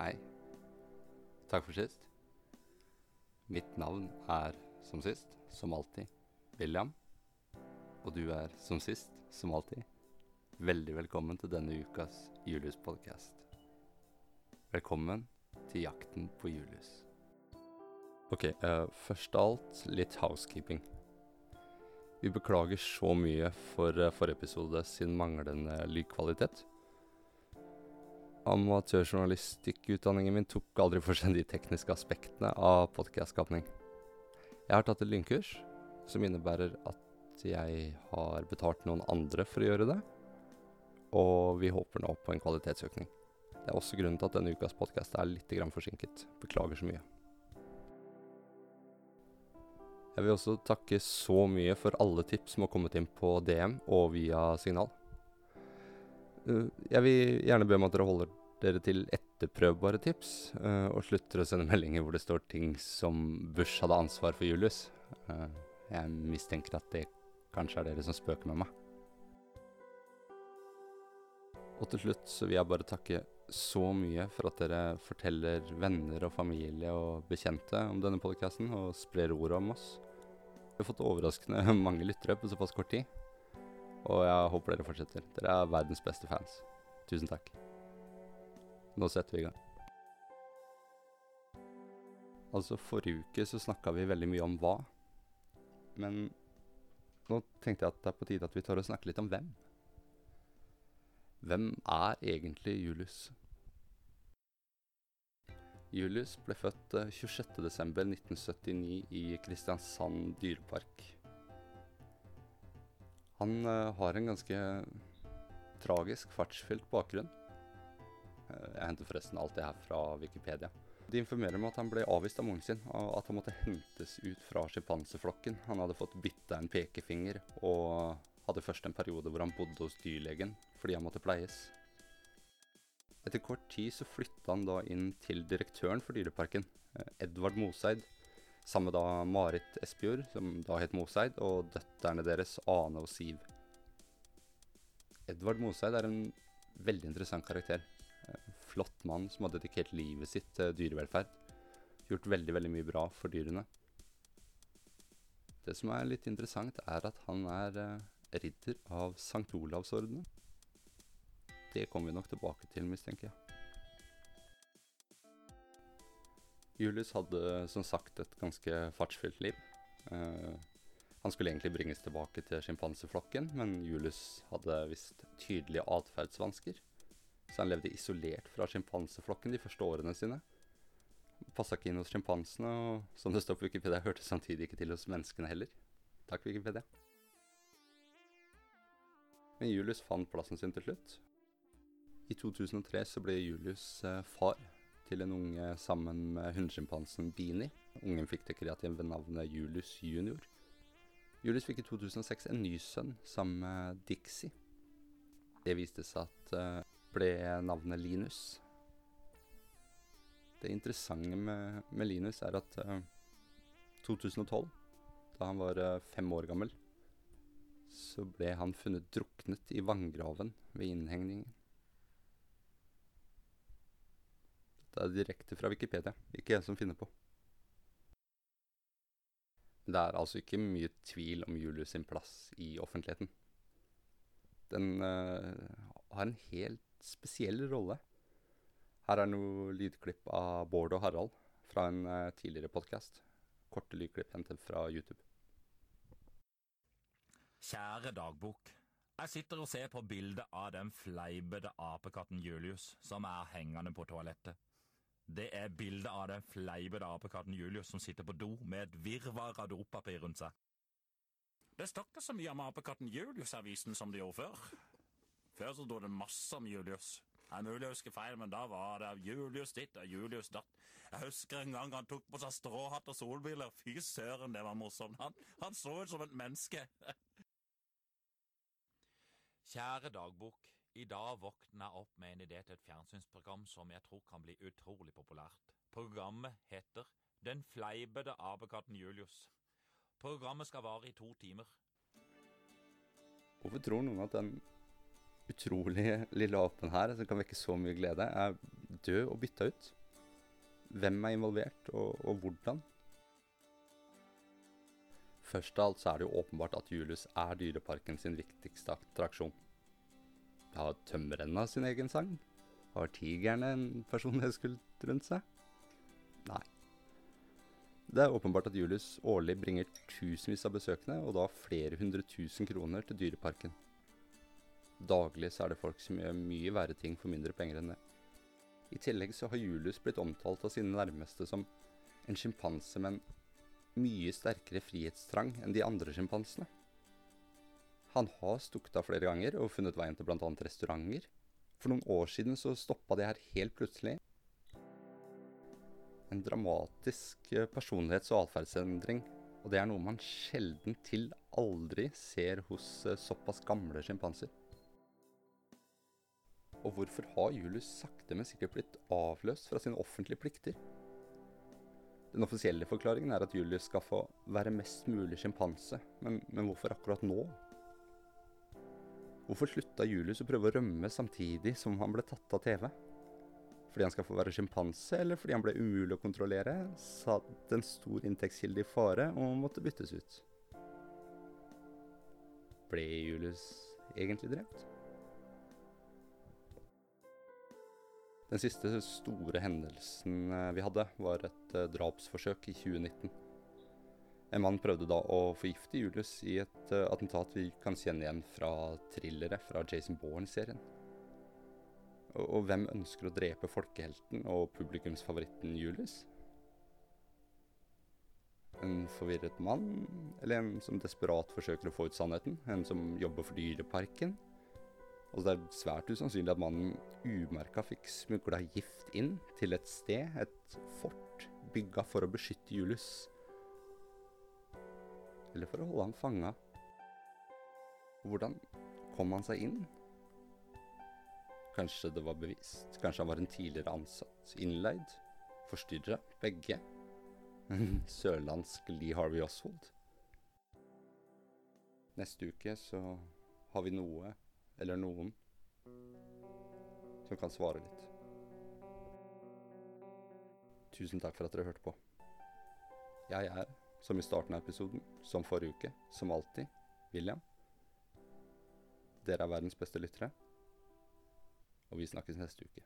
Hei. Takk for sist. Mitt navn er som sist, som alltid, William. Og du er som sist, som alltid, veldig velkommen til denne ukas Julius-podkast. Velkommen til jakten på Julius. Ok, uh, først av alt litt housekeeping. Vi beklager så mye for uh, forrige episode sin manglende lydkvalitet. Amatørjournalistikkutdanningen min tok aldri for seg de tekniske aspektene av podkastskapning. Jeg har tatt et lynkurs som innebærer at jeg har betalt noen andre for å gjøre det, og vi håper nå på en kvalitetsøkning. Det er også grunnen til at denne ukas podkast er litt forsinket. Beklager så mye. Jeg vil også takke så mye for alle tips som har kommet inn på DM og via Signal. Uh, Jeg vil gjerne be om at dere holder dere til etterprøvbare tips, uh, og slutter å sende meldinger hvor det står ting som Bush hadde ansvar for Julius. Uh, Jeg mistenker at det kanskje er dere som spøker med meg. Og til slutt så vil jeg bare takke så mye for at dere forteller venner og familie og bekjente om denne podkasten, og sprer ordet om oss. Vi har fått overraskende mange lyttere på såpass kort tid. Og jeg håper dere fortsetter. Dere er verdens beste fans. Tusen takk. Nå setter vi i gang. Altså, forrige uke så snakka vi veldig mye om hva. Men nå tenkte jeg at det er på tide at vi tar å snakke litt om hvem. Hvem er egentlig Julius? Julius ble født eh, 26.12.1979 i Kristiansand dyrepark. Han eh, har en ganske tragisk, fartsfylt bakgrunn. Eh, Jeg henter forresten alt det her fra Wikipedia. De informerer om at han ble avvist av moren sin, og at han måtte hentes ut fra sjimpanseflokken. Han hadde fått bitt av en pekefinger, og hadde først en periode hvor han bodde hos dyrlegen fordi han måtte pleies. Etter kort tid så flytta han da inn til direktøren for dyreparken, eh, Edvard Moseid, sammen med da Marit Espejord, som da het Moseid, og døtterne deres Ane og Siv. Edvard Moseid er en veldig interessant karakter. En Flott mann som har dedikert livet sitt til dyrevelferd. Gjort veldig, veldig mye bra for dyrene. Det som er litt interessant, er at han er eh, ridder av Sankt Olavsordenen. Det kommer vi nok tilbake til, mistenker jeg. Julius hadde som sagt et ganske fartsfylt liv. Uh, han skulle egentlig bringes tilbake til sjimpanseflokken, men Julius hadde visst tydelige atferdsvansker. Så han levde isolert fra sjimpanseflokken de første årene sine. Passa ikke inn hos sjimpansene, og som det står på Wikipedia, hørte samtidig ikke til hos menneskene heller. Takk, Wikipedia. Men Julius fant plassen sin til slutt. I 2003 så ble Julius eh, far til en unge sammen med hundesjimpansen Beanie. Ungen fikk det kreative navnet Julius junior. Julius fikk i 2006 en ny sønn sammen med Dixie. Det viste seg at eh, ble navnet Linus. Det interessante med, med Linus er at eh, 2012, da han var eh, fem år gammel, så ble han funnet druknet i vanngraven ved innhegningen. Det er direkte fra Wikipedia, ikke jeg som finner på. Det er altså ikke mye tvil om Julius sin plass i offentligheten. Den uh, har en helt spesiell rolle. Her er noe lydklipp av Bård og Harald fra en uh, tidligere podkast. Korte lydklipp hentet fra YouTube. Kjære dagbok. Jeg sitter og ser på bildet av den fleipete apekatten Julius som er hengende på toalettet. Det er bildet av den fleipete apekatten Julius som sitter på do med et virvar av dopapir rundt seg. Det stakk ikke så mye om apekatten Julius-avisen som det gjorde før. Før så sto det masse om Julius. Det er mulig jeg husker feil, men da var det Julius ditt og Julius datt. Jeg husker en gang han tok på seg stråhatt og solbriller. Fy søren, det var morsomt. Han, han så ut som et menneske. Kjære dagbok. I dag våkna jeg opp med en idé til et fjernsynsprogram som jeg tror kan bli utrolig populært. Programmet heter Den fleipete apekatten Julius. Programmet skal vare i to timer. Hvorfor tror noen at den utrolig lille apen her, som kan vekke så mye glede, er død og bytta ut. Hvem er involvert, og, og hvordan? Først av alt så er det jo åpenbart at Julius er Dyreparken sin viktigste attraksjon. Har tømmerrenna sin egen sang? Har tigerne en personlighetskult rundt seg? Nei. Det er åpenbart at Julius årlig bringer tusenvis av besøkende, og da flere hundre tusen kroner til Dyreparken. Daglig så er det folk som gjør mye verre ting for mindre penger enn det. I tillegg så har Julius blitt omtalt av sine nærmeste som en sjimpanse med en mye sterkere frihetstrang enn de andre sjimpansene. Han har stukket av flere ganger og funnet veien til bl.a. restauranter. For noen år siden så stoppa det her helt plutselig. En dramatisk eh, personlighets- og atferdsendring. Og det er noe man sjelden til aldri ser hos eh, såpass gamle sjimpanser. Og hvorfor har Julius sakte, men sikkert blitt avløst fra sine offentlige plikter? Den offisielle forklaringen er at Julius skal få være mest mulig sjimpanse, men, men hvorfor akkurat nå? Hvorfor slutta Julius å prøve å rømme samtidig som han ble tatt av TV? Fordi han skal få være sjimpanse, eller fordi han ble umulig å kontrollere, satt en stor inntektskilde i fare og måtte byttes ut? Ble Julius egentlig drept? Den siste store hendelsen eh, vi hadde, var et uh, drapsforsøk i 2019. En mann prøvde da å forgifte Julius i et uh, attentat vi kan kjenne igjen fra thrillere fra Jason Bourne-serien. Og, og, hvem ønsker å drepe folkehelten og publikumsfavoritten Julius? En forvirret mann, eller en som desperat forsøker å få ut sannheten? En som jobber for Dyreparken? Altså det er svært usannsynlig at mannen umerka fikk smugla gift inn til et sted, et fort, bygga for å beskytte Julius. Eller for å holde ham fanga. Hvordan kom han seg inn? Kanskje det var bevisst? Kanskje han var en tidligere ansatt? Innleid? Forstyrra? Begge? En sørlandsk Lee Harvey Oswald? Neste uke så har vi noe eller noen som kan svare litt. Tusen takk for at dere hørte på. Jeg er, som i starten av episoden, som forrige uke, som alltid, William. Dere er verdens beste lyttere, og vi snakkes neste uke.